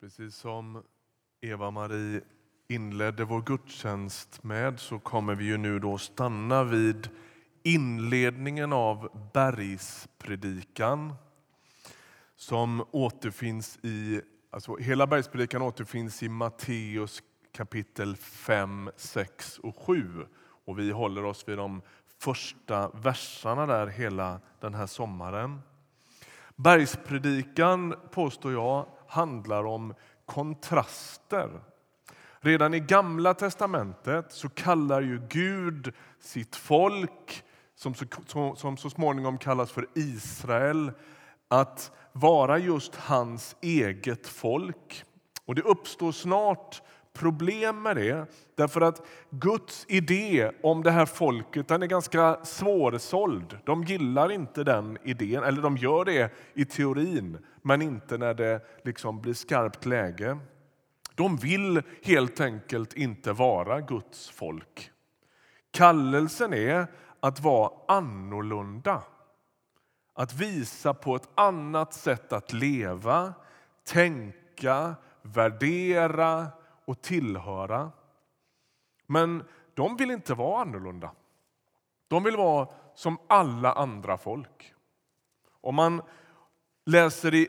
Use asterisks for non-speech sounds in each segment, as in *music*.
Precis som Eva-Marie inledde vår gudstjänst med så kommer vi ju nu då stanna vid inledningen av bergspredikan som återfinns i, alltså hela bergspredikan återfinns i Matteus kapitel 5, 6 och 7. Och vi håller oss vid de första verserna där hela den här sommaren. Bergspredikan, påstår jag, handlar om kontraster. Redan i Gamla testamentet så kallar ju Gud sitt folk, som så, som så småningom kallas för Israel, att vara just hans eget folk. Och Det uppstår snart problem med det. Därför att Guds idé om det här folket den är ganska svårsåld. De gillar inte den idén, eller de gör det i teorin men inte när det liksom blir skarpt läge. De vill helt enkelt inte vara Guds folk. Kallelsen är att vara annorlunda. Att visa på ett annat sätt att leva, tänka, värdera och tillhöra. Men de vill inte vara annorlunda. De vill vara som alla andra folk. Om man läser i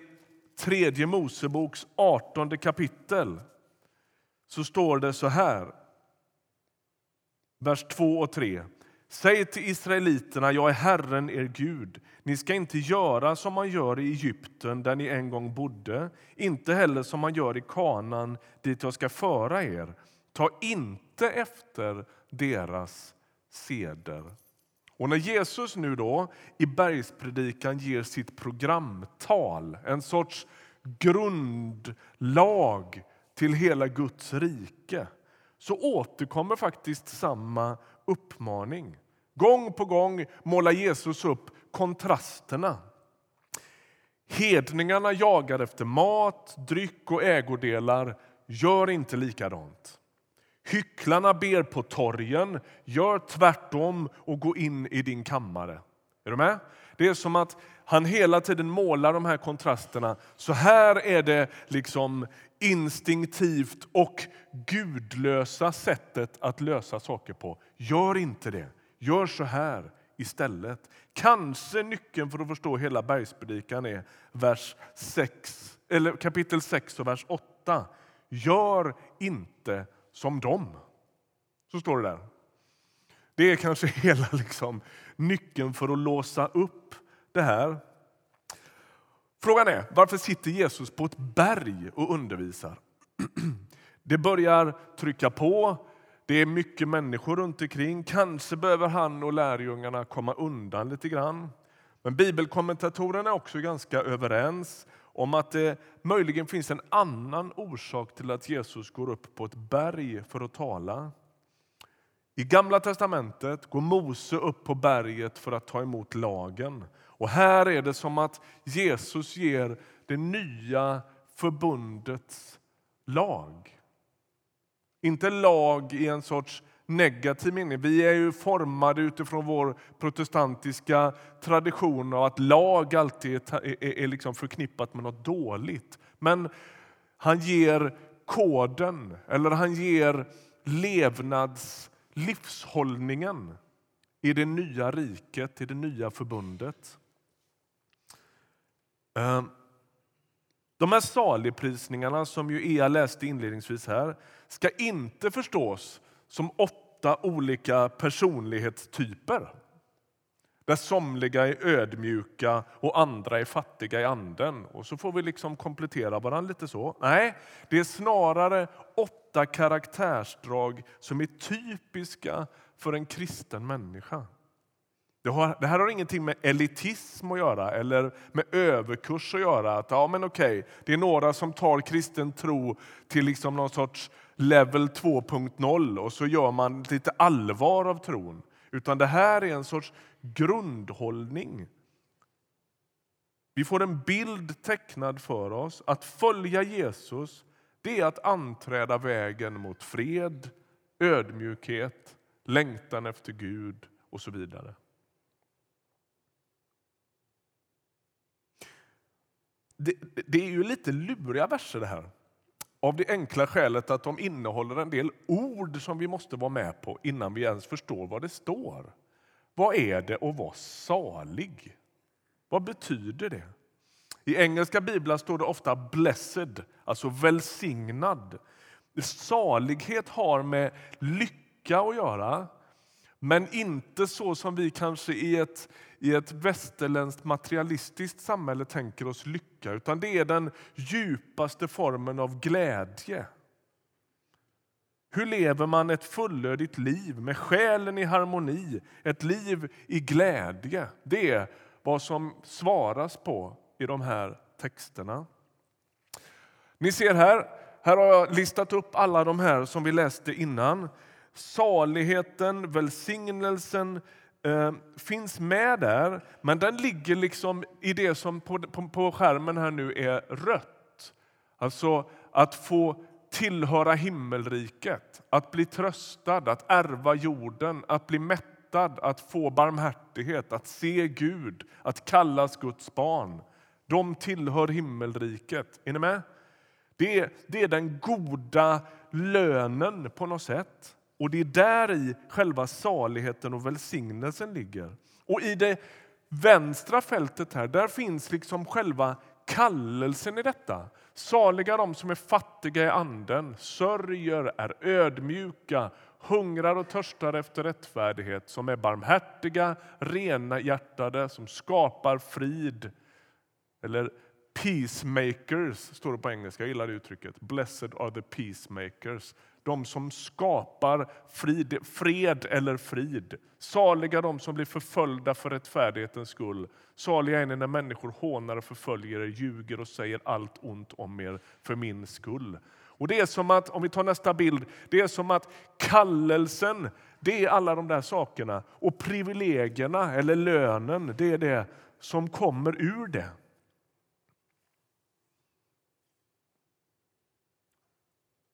tredje Moseboks 18 kapitel så står det så här, vers 2 och 3. Säg till israeliterna, jag är Herren er Gud. Ni ska inte göra som man gör i Egypten där ni en gång bodde, inte heller som man gör i Kanan dit jag ska föra er. Ta inte efter deras seder. Och när Jesus nu då i bergspredikan ger sitt programtal, en sorts grundlag till hela Guds rike, så återkommer faktiskt samma uppmaning. Gång på gång målar Jesus upp kontrasterna. Hedningarna jagar efter mat, dryck och ägodelar. Gör inte likadant. Hycklarna ber på torgen. Gör tvärtom och gå in i din kammare. Är du med? Det är som att han hela tiden målar de här kontrasterna. Så här är det liksom instinktivt och gudlösa sättet att lösa saker på. Gör inte det. Gör så här istället. Kanske nyckeln för att förstå hela bergspredikan är vers 6, eller kapitel 6 och vers 8. Gör inte som dem. Så står det där. Det är kanske *laughs* hela liksom, nyckeln för att låsa upp det här. Frågan är varför sitter Jesus på ett berg och undervisar? *clears throat* Det börjar trycka på, det är mycket människor runt omkring. Kanske behöver han och lärjungarna komma undan lite grann. Men bibelkommentatorerna är också ganska överens om att det möjligen finns en annan orsak till att Jesus går upp på ett berg för att tala. I Gamla testamentet går Mose upp på berget för att ta emot lagen. Och här är det som att Jesus ger det nya förbundets lag. Inte lag i en sorts negativ mening. Vi är ju formade utifrån vår protestantiska tradition av att lag alltid är, är, är liksom förknippat med något dåligt. Men han ger koden, eller han ger levnads livshållningen i det nya riket, i det nya förbundet. Ehm, de här saligprisningarna som ju Ea läste inledningsvis här ska inte förstås som åtta olika personlighetstyper där somliga är ödmjuka och andra är fattiga i anden. Och så får vi liksom komplettera varandra lite så. Nej, det är snarare åtta karaktärsdrag som är typiska för en kristen människa. Det, har, det här har ingenting med elitism att göra eller med överkurs att göra. Att, ja, men okej, det är några som tar kristen tro till liksom någon sorts level 2.0 och så gör man lite allvar av tron. Utan det här är en sorts grundhållning. Vi får en bild tecknad för oss. Att följa Jesus det är att anträda vägen mot fred, ödmjukhet, längtan efter Gud och så vidare. Det, det är ju lite luriga verser det här. Av det enkla skälet att de innehåller en del ord som vi måste vara med på innan vi ens förstår vad det står. Vad är det att vara salig? Vad betyder det? I engelska biblar står det ofta blessed, alltså välsignad. Salighet har med lycka att göra, men inte så som vi kanske i ett, i ett västerländskt materialistiskt samhälle tänker oss lycka, utan det är den djupaste formen av glädje. Hur lever man ett fullödigt liv med själen i harmoni, ett liv i glädje? Det är vad som svaras på i de här texterna. Ni ser här, här har jag listat upp alla de här som vi läste innan. Saligheten, välsignelsen eh, finns med där, men den ligger liksom i det som på, på, på skärmen här nu är rött. Alltså att få tillhöra himmelriket, att bli tröstad, att ärva jorden, att bli mättad, att få barmhärtighet, att se Gud, att kallas Guds barn. De tillhör himmelriket. Är ni med? Det är, det är den goda lönen på något sätt. Och det är där i själva saligheten och välsignelsen ligger. Och i det vänstra fältet här, där finns liksom själva kallelsen i detta. Saliga de som är fattiga i anden, sörjer, är ödmjuka, hungrar och törstar efter rättfärdighet, som är barmhärtiga, rena hjärtade, som skapar frid. Eller peacemakers, står det på engelska. Jag gillar det uttrycket. Blessed are the peacemakers de som skapar frid, fred eller frid. Saliga de som blir förföljda för rättfärdighetens skull. Saliga är ni när människor hånar och förföljer er, ljuger och säger allt ont om er för min skull. Och det är som att, om vi tar nästa bild, det är som att kallelsen, det är alla de där sakerna. Och privilegierna, eller lönen, det är det som kommer ur det.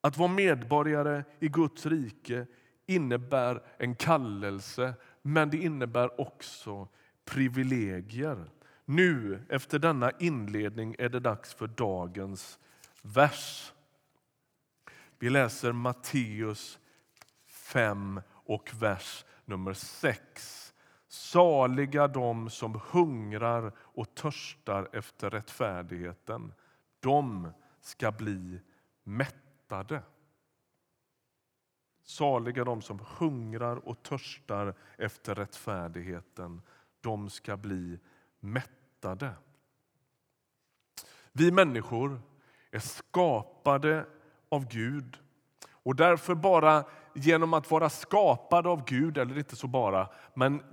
Att vara medborgare i Guds rike innebär en kallelse, men det innebär också privilegier. Nu, efter denna inledning, är det dags för dagens vers. Vi läser Matteus 5 och vers nummer 6. Saliga de som hungrar och törstar efter rättfärdigheten. De ska bli mätta mättade. Saliga de som hungrar och törstar efter rättfärdigheten. De ska bli mättade. Vi människor är skapade av Gud. Och därför bara genom att vara skapade av Gud, eller inte så bara, men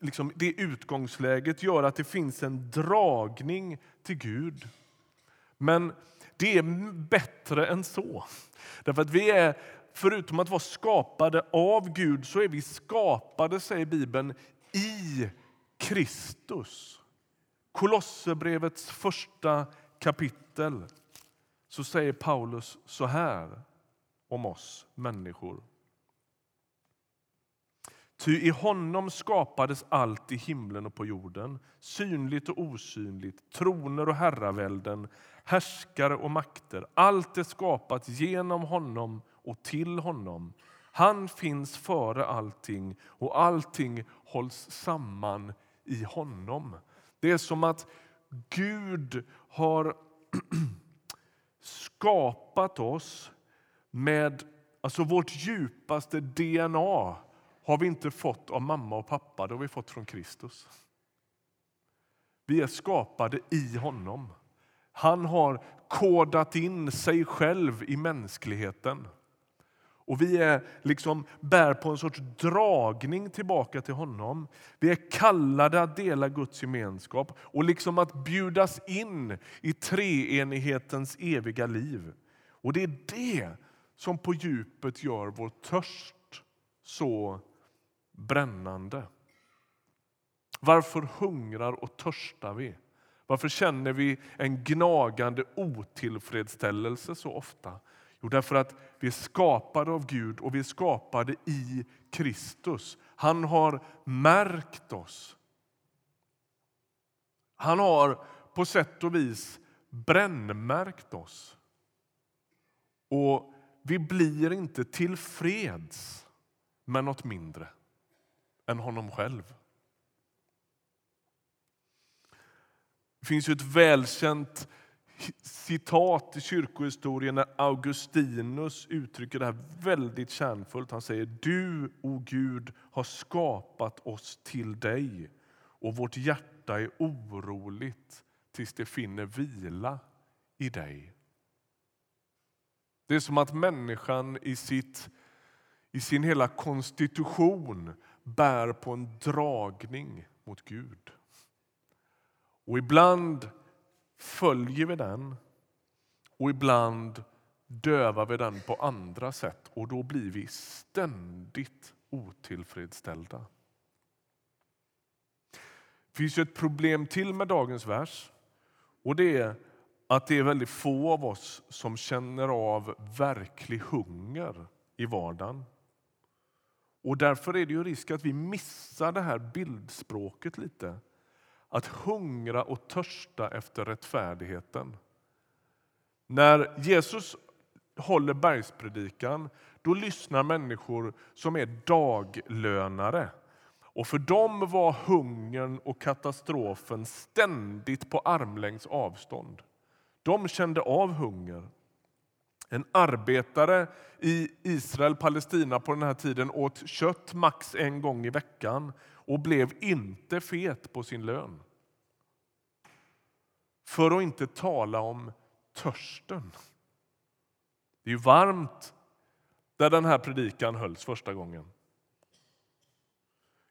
liksom det utgångsläget gör att det finns en dragning till Gud. Men det är bättre än så. Därför att vi är, förutom att vara skapade av Gud, så är vi skapade, säger Bibeln, i Kristus. Kolosserbrevets första kapitel så säger Paulus så här om oss människor. Ty i honom skapades allt i himlen och på jorden, synligt och osynligt, troner och herravälden, härskare och makter. Allt är skapat genom honom och till honom. Han finns före allting och allting hålls samman i honom. Det är som att Gud har *clears throat* skapat oss med alltså vårt djupaste DNA har vi inte fått av mamma och pappa, det har vi fått från Kristus. Vi är skapade i honom. Han har kodat in sig själv i mänskligheten. Och Vi är liksom bär på en sorts dragning tillbaka till honom. Vi är kallade att dela Guds gemenskap och liksom att bjudas in i treenighetens eviga liv. Och Det är det som på djupet gör vår törst så brännande. Varför hungrar och törstar vi? Varför känner vi en gnagande otillfredsställelse så ofta? Jo, därför att vi är skapade av Gud och vi är skapade i Kristus. Han har märkt oss. Han har på sätt och vis brännmärkt oss. Och vi blir inte tillfreds med något mindre än honom själv. Det finns ju ett välkänt citat i kyrkohistorien när Augustinus uttrycker det här väldigt kärnfullt. Han säger Du, o Gud, har skapat oss till dig och vårt hjärta är oroligt tills det finner vila i dig. Det är som att människan i, sitt, i sin hela konstitution bär på en dragning mot Gud. Och ibland följer vi den och ibland dövar vi den på andra sätt och då blir vi ständigt otillfredsställda. Det finns ju ett problem till med dagens vers och det är att det är väldigt få av oss som känner av verklig hunger i vardagen. Och därför är det ju risk att vi missar det här bildspråket lite. Att hungra och törsta efter rättfärdigheten. När Jesus håller bergspredikan då lyssnar människor som är daglönare. Och för dem var hungern och katastrofen ständigt på armlängds avstånd. De kände av hunger. En arbetare i Israel, Palestina på den här tiden åt kött max en gång i veckan och blev inte fet på sin lön. För att inte tala om törsten. Det är ju varmt där den här predikan hölls första gången.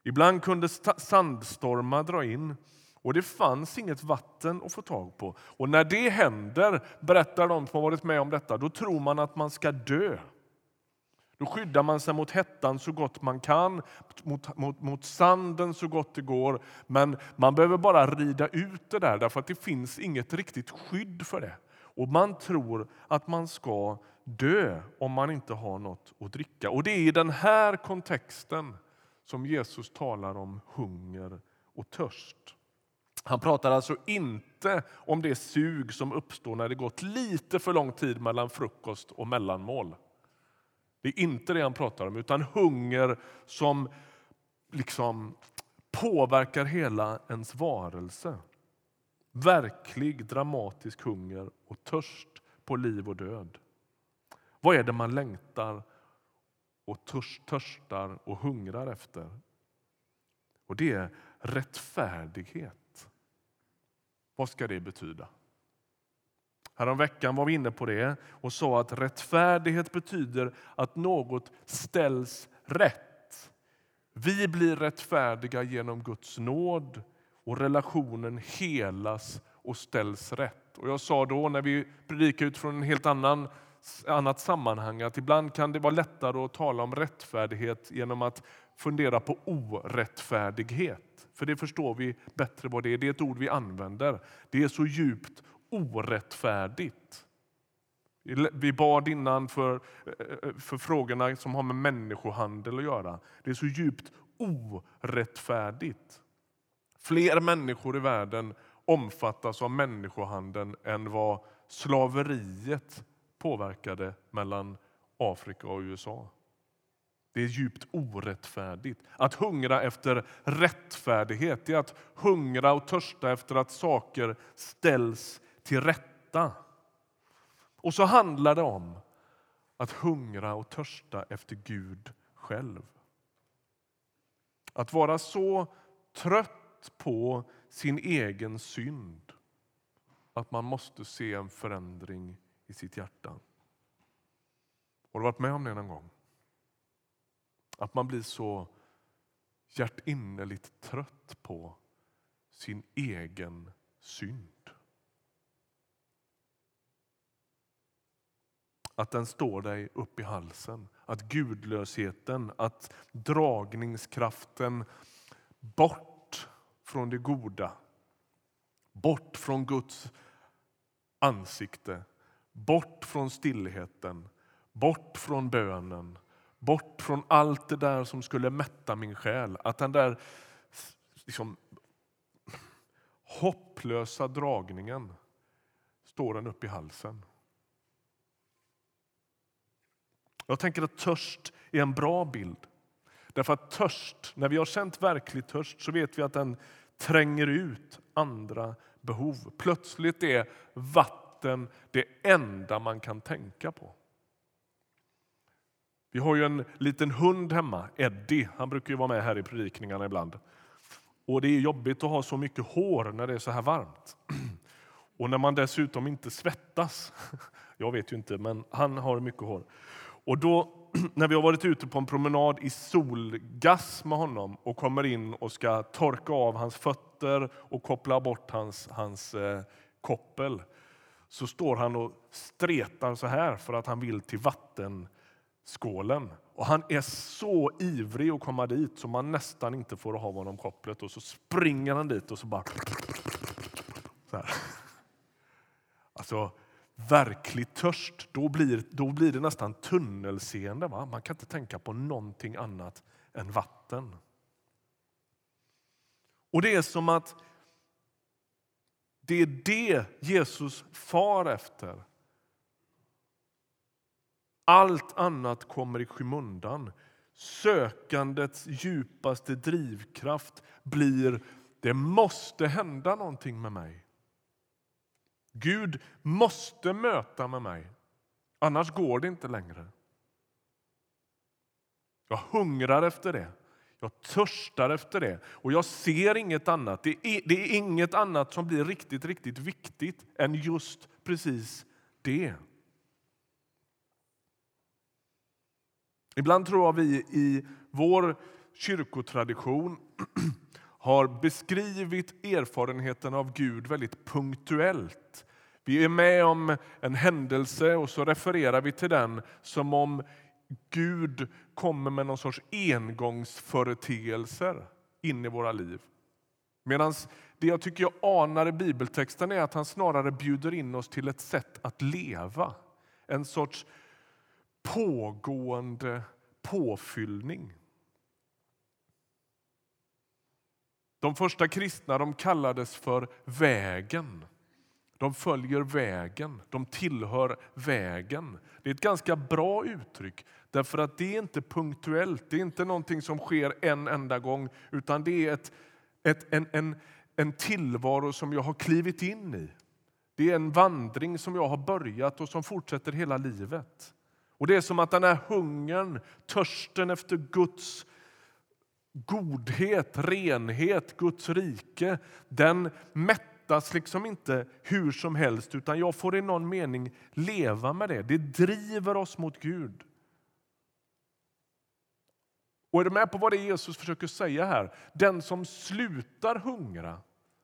Ibland kunde sandstormar dra in och det fanns inget vatten att få tag på. Och när det händer, berättar de som har varit med om detta, då tror man att man ska dö. Då skyddar man sig mot hettan så gott man kan, mot, mot, mot sanden så gott det går. Men man behöver bara rida ut det där, därför att det finns inget riktigt skydd för det. Och man tror att man ska dö om man inte har något att dricka. Och det är i den här kontexten som Jesus talar om hunger och törst. Han pratar alltså inte om det sug som uppstår när det gått lite för lång tid mellan frukost och mellanmål. Det är inte det han pratar om, utan hunger som liksom påverkar hela ens varelse. Verklig dramatisk hunger och törst på liv och död. Vad är det man längtar och törstar och hungrar efter? Och Det är rättfärdighet. Vad ska det betyda? Häromveckan var vi inne på det och sa att rättfärdighet betyder att något ställs rätt. Vi blir rättfärdiga genom Guds nåd och relationen helas och ställs rätt. Och jag sa då när vi predikade utifrån en helt annan annat sammanhang att ibland kan det vara lättare att tala om rättfärdighet genom att fundera på orättfärdighet. För det förstår vi bättre vad det är. Det är ett ord vi använder. Det är så djupt orättfärdigt. Vi bad innan för, eh, eh, för frågorna som har med människohandel att göra. Det är så djupt orättfärdigt. Fler människor i världen omfattas av människohandeln än vad slaveriet påverkade mellan Afrika och USA. Det är djupt orättfärdigt. Att hungra efter rättfärdighet är att hungra och törsta efter att saker ställs till rätta. Och så handlar det om att hungra och törsta efter Gud själv. Att vara så trött på sin egen synd att man måste se en förändring i sitt hjärta. Har du varit med om det någon gång? Att man blir så hjärtinnerligt trött på sin egen synd. Att den står dig upp i halsen. Att gudlösheten, att dragningskraften bort från det goda, bort från Guds ansikte, bort från stillheten, bort från bönen, Bort från allt det där som skulle mätta min själ. Att den där liksom, hopplösa dragningen står den upp i halsen. Jag tänker att törst är en bra bild. Därför att törst, när vi har känt verklig törst så vet vi att den tränger ut andra behov. Plötsligt är vatten det enda man kan tänka på. Vi har ju en liten hund hemma, Eddie. Han brukar ju vara med här i predikningarna ibland. Och Det är jobbigt att ha så mycket hår när det är så här varmt. *clears throat* Och när man dessutom inte svettas. *laughs* Jag vet ju inte, men han har mycket hår. Och då *clears throat* när vi har varit ute på en promenad i solgass med honom och kommer in och ska torka av hans fötter och koppla bort hans, hans eh, koppel så står han och stretar så här för att han vill till vatten skålen. Och han är så ivrig att komma dit så man nästan inte får ha honom kopplet. Och så springer han dit och så bara... Så här. Alltså, verklig törst, då blir, då blir det nästan tunnelseende. Va? Man kan inte tänka på någonting annat än vatten. Och det är som att det är det Jesus far efter. Allt annat kommer i skymundan. Sökandets djupaste drivkraft blir det måste hända någonting med mig. Gud måste möta med mig, annars går det inte längre. Jag hungrar efter det. Jag törstar efter det och jag ser inget annat. Det är, det är inget annat som blir riktigt, riktigt viktigt än just precis det. Ibland tror jag vi i vår kyrkotradition *clears throat* har beskrivit erfarenheten av Gud väldigt punktuellt. Vi är med om en händelse och så refererar vi till den som om Gud kommer med någon sorts engångsföreteelser in i våra liv. Medan det jag tycker jag anar i bibeltexten är att han snarare bjuder in oss till ett sätt att leva. En sorts pågående påfyllning. De första kristna de kallades för vägen. De följer vägen, de tillhör vägen. Det är ett ganska bra uttryck, därför att det är inte punktuellt. Det är inte någonting som sker en enda gång, utan det är ett, ett, en, en, en tillvaro som jag har klivit in i. Det är en vandring som jag har börjat och som fortsätter hela livet. Och Det är som att den här hungern, törsten efter Guds godhet, renhet, Guds rike, den mättas liksom inte hur som helst utan jag får i någon mening leva med det. Det driver oss mot Gud. Och är du med på vad det är Jesus försöker säga här? Den som slutar hungra,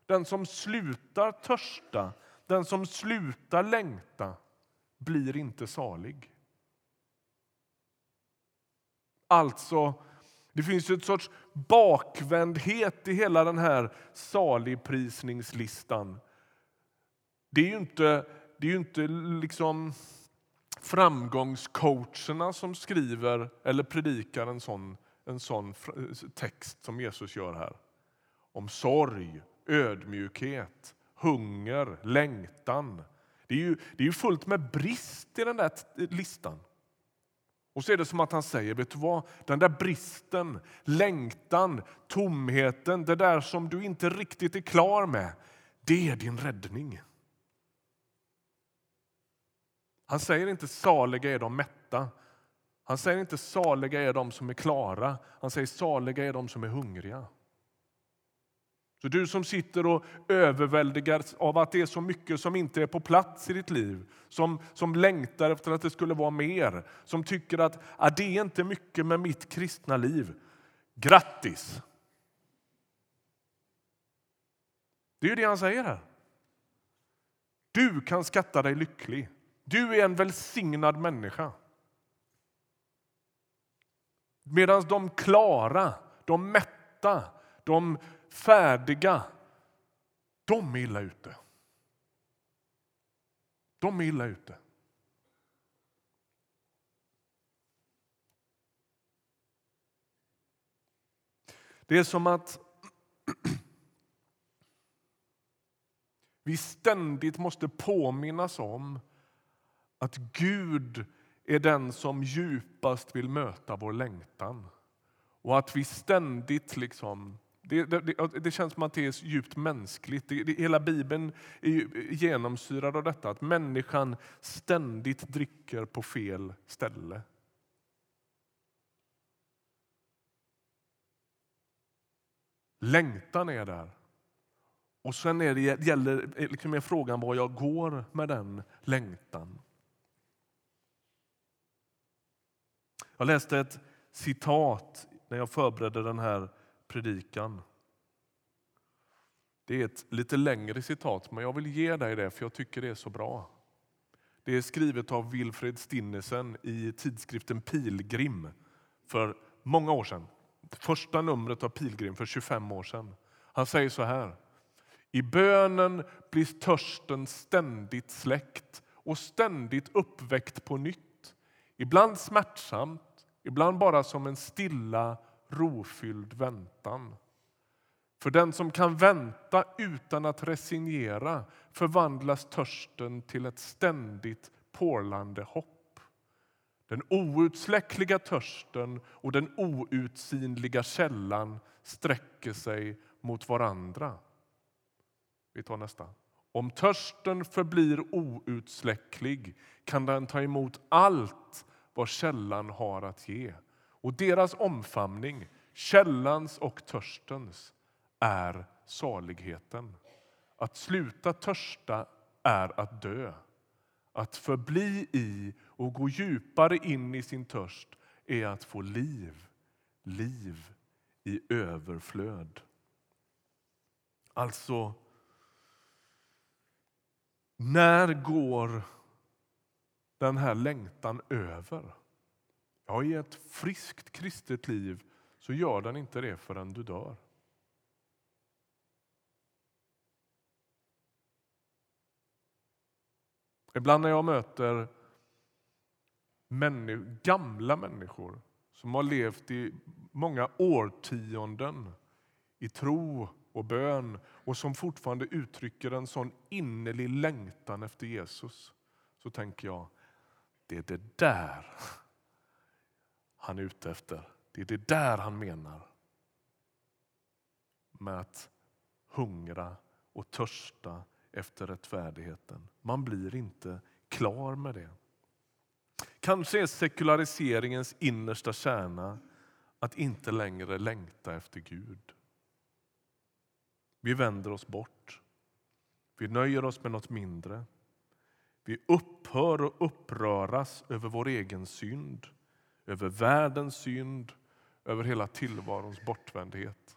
den som slutar törsta, den som slutar längta blir inte salig. Alltså, det finns ett sorts bakvändhet i hela den här saligprisningslistan. Det är ju inte, det är ju inte liksom framgångscoacherna som skriver eller predikar en sån, en sån text som Jesus gör här. Om sorg, ödmjukhet, hunger, längtan. Det är ju, det är ju fullt med brist i den där listan. Och så är det som att han säger, vet du vad? Den där bristen, längtan, tomheten, det där som du inte riktigt är klar med, det är din räddning. Han säger inte saliga är de mätta. Han säger inte saliga är de som är klara. Han säger saliga är de som är hungriga. Så du som sitter och överväldigas av att det är så mycket som inte är på plats i ditt liv, som, som längtar efter att det skulle vara mer, som tycker att ah, det är inte mycket med mitt kristna liv. Grattis! Det är ju det han säger här. Du kan skatta dig lycklig. Du är en välsignad människa. Medan de klara, de mätta, de färdiga, de är illa ute. De är illa ute. Det är som att vi ständigt måste påminnas om att Gud är den som djupast vill möta vår längtan. Och att vi ständigt liksom det, det, det, känns som att det är djupt mänskligt. Det, hela Bibeln är genomsyrad av detta att människan ständigt dricker på fel ställe. Längtan är där. Och sen är det, gäller liksom frågan var jag går med den längtan. Jag läste ett citat när jag förberedde den här predikan. Det är ett lite längre citat, men jag vill ge dig det för jag tycker det är så bra. Det är skrivet av Wilfred Stinnesen i tidskriften Pilgrim för många år sedan. Första numret av Pilgrim för 25 år sedan. Han säger så här. I bönen blir törsten ständigt släckt och ständigt uppväckt på nytt. Ibland smärtsamt, ibland bara som en stilla rofylld väntan. För den som kan vänta utan att resignera förvandlas törsten till ett ständigt porlande hopp. Den outsläckliga törsten och den outsinliga källan sträcker sig mot varandra. Vi tar nästa. Om törsten förblir outsläcklig kan den ta emot allt vad källan har att ge. Och deras omfamning, källans och törstens, är saligheten. Att sluta törsta är att dö. Att förbli i och gå djupare in i sin törst är att få liv, liv i överflöd. Alltså, när går den här längtan över? Ja, i ett friskt kristet liv så gör den inte det förrän du dör. Ibland när jag möter människor, gamla människor som har levt i många årtionden i tro och bön och som fortfarande uttrycker en sån innerlig längtan efter Jesus så tänker jag, det är det där han är ute efter. Det är det där han menar med att hungra och törsta efter rättfärdigheten. Man blir inte klar med det. Kanske är sekulariseringens innersta kärna att inte längre längta efter Gud. Vi vänder oss bort. Vi nöjer oss med något mindre. Vi upphör att uppröras över vår egen synd över världens synd, över hela tillvarons bortvändhet.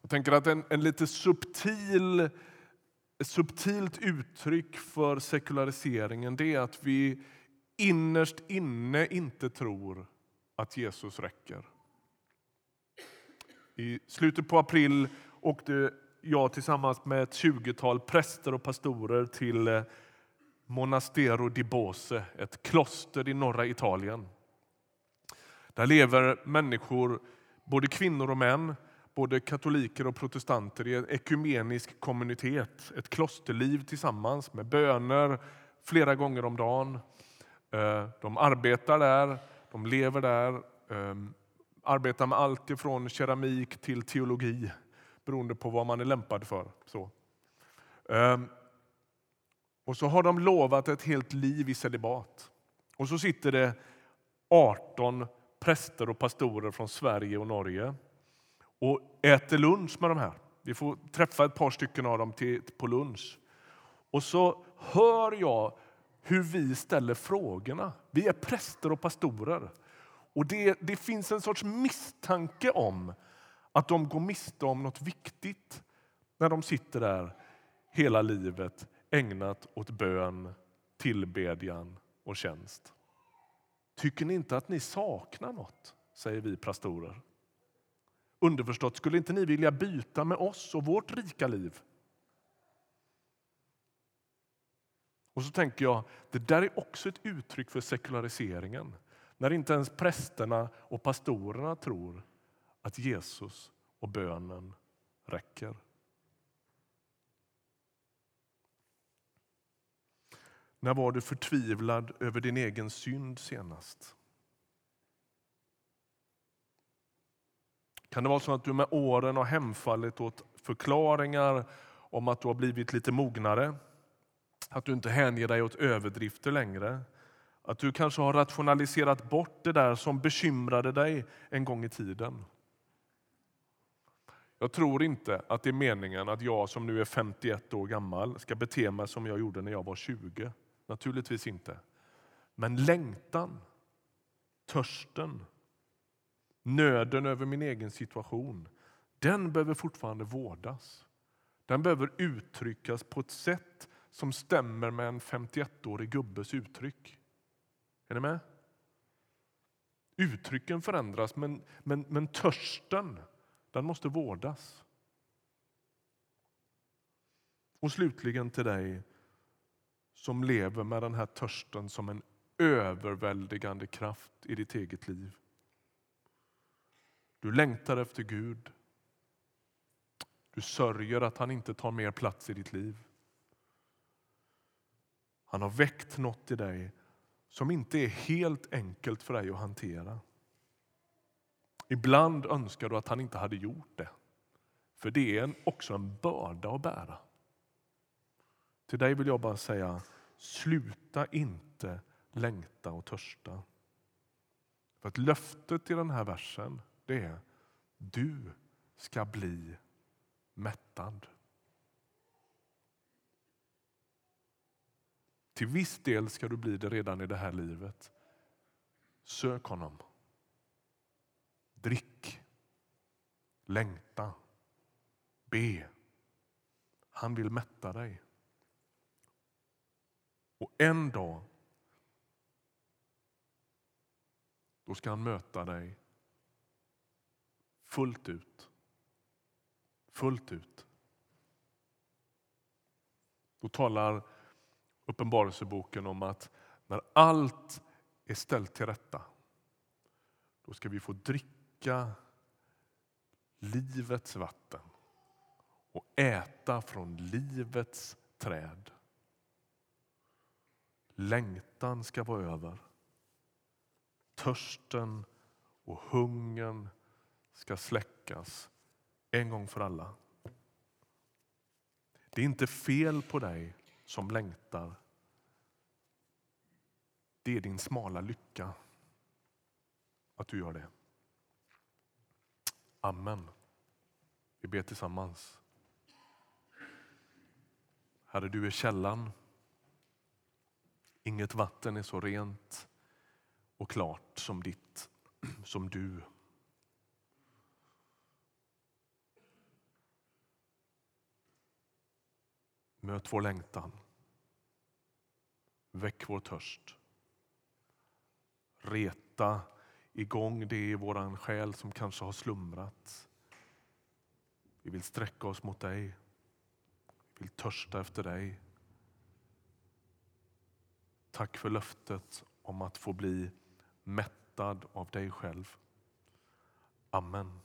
Jag tänker att en, en lite subtil, ett subtilt uttryck för sekulariseringen det är att vi innerst inne inte tror att Jesus räcker. I slutet på april åkte jag tillsammans med ett tjugotal präster och pastorer till eh, Monastero di Bose, ett kloster i norra Italien. Där lever människor, både kvinnor och män, både katoliker och protestanter i en ekumenisk kommunitet. Ett klosterliv tillsammans med böner flera gånger om dagen. Eh, de arbetar där, de lever där, ehm, arbetar med allt ifrån keramik till teologi beroende på vad man är lämpad för. Så. Ehm, och så har de lovat ett helt liv i celibat. Och så sitter det 18 präster och pastorer från Sverige och Norge och äter lunch med de här. Vi får träffa ett par stycken av dem till, på lunch. Och så hör jag hur vi ställer frågorna. Vi är präster och pastorer. Och det, det finns en sorts misstanke om att de går miste om något viktigt när de sitter där hela livet ägnat åt bön, tillbedjan och tjänst. Tycker ni inte att ni saknar något? säger vi pastorer. Underförstått, skulle inte ni vilja byta med oss och vårt rika liv? Och så tänker jag, det där är också ett uttryck för sekulariseringen. När inte ens prästerna och pastorerna tror att Jesus och bönen räcker. När var du förtvivlad över din egen synd senast? Kan det vara så att du med åren har hemfallit åt förklaringar om att du har blivit lite mognare? Att du inte hänger dig åt överdrifter längre? Att du kanske har rationaliserat bort det där som bekymrade dig en gång i tiden? Jag tror inte att det är meningen att jag som nu är 51 år gammal ska bete mig som jag gjorde när jag var 20. Naturligtvis inte. Men längtan, törsten, nöden över min egen situation, den behöver fortfarande vårdas. Den behöver uttryckas på ett sätt som stämmer med en 51-årig gubbes uttryck. Är ni med? Uttrycken förändras, men, men, men törsten den måste vårdas. Och slutligen till dig som lever med den här törsten som en överväldigande kraft i ditt eget liv. Du längtar efter Gud. Du sörjer att han inte tar mer plats i ditt liv. Han har väckt något i dig som inte är helt enkelt för dig att hantera. Ibland önskar du att han inte hade gjort det. För det är också en börda att bära. Till dig vill jag bara säga, sluta inte längta och törsta. För att löftet i den här versen det är du ska bli mättad. Till viss del ska du bli det redan i det här livet. Sök honom. Drick. Längta. Be. Han vill mätta dig. Och en dag då ska han möta dig fullt ut. Fullt ut. Då talar Uppenbarelseboken om att när allt är ställt till rätta då ska vi få dricka livets vatten och äta från livets träd. Längtan ska vara över. Törsten och hungern ska släckas en gång för alla. Det är inte fel på dig som längtar. Det är din smala lycka att du gör det. Amen. Vi ber tillsammans. Herre, du är källan. Inget vatten är så rent och klart som ditt, som du. Möt vår längtan. Väck vår törst. Reta igång det i vår själ som kanske har slumrat. Vi vill sträcka oss mot dig. Vi vill törsta efter dig. Tack för löftet om att få bli mättad av dig själv. Amen.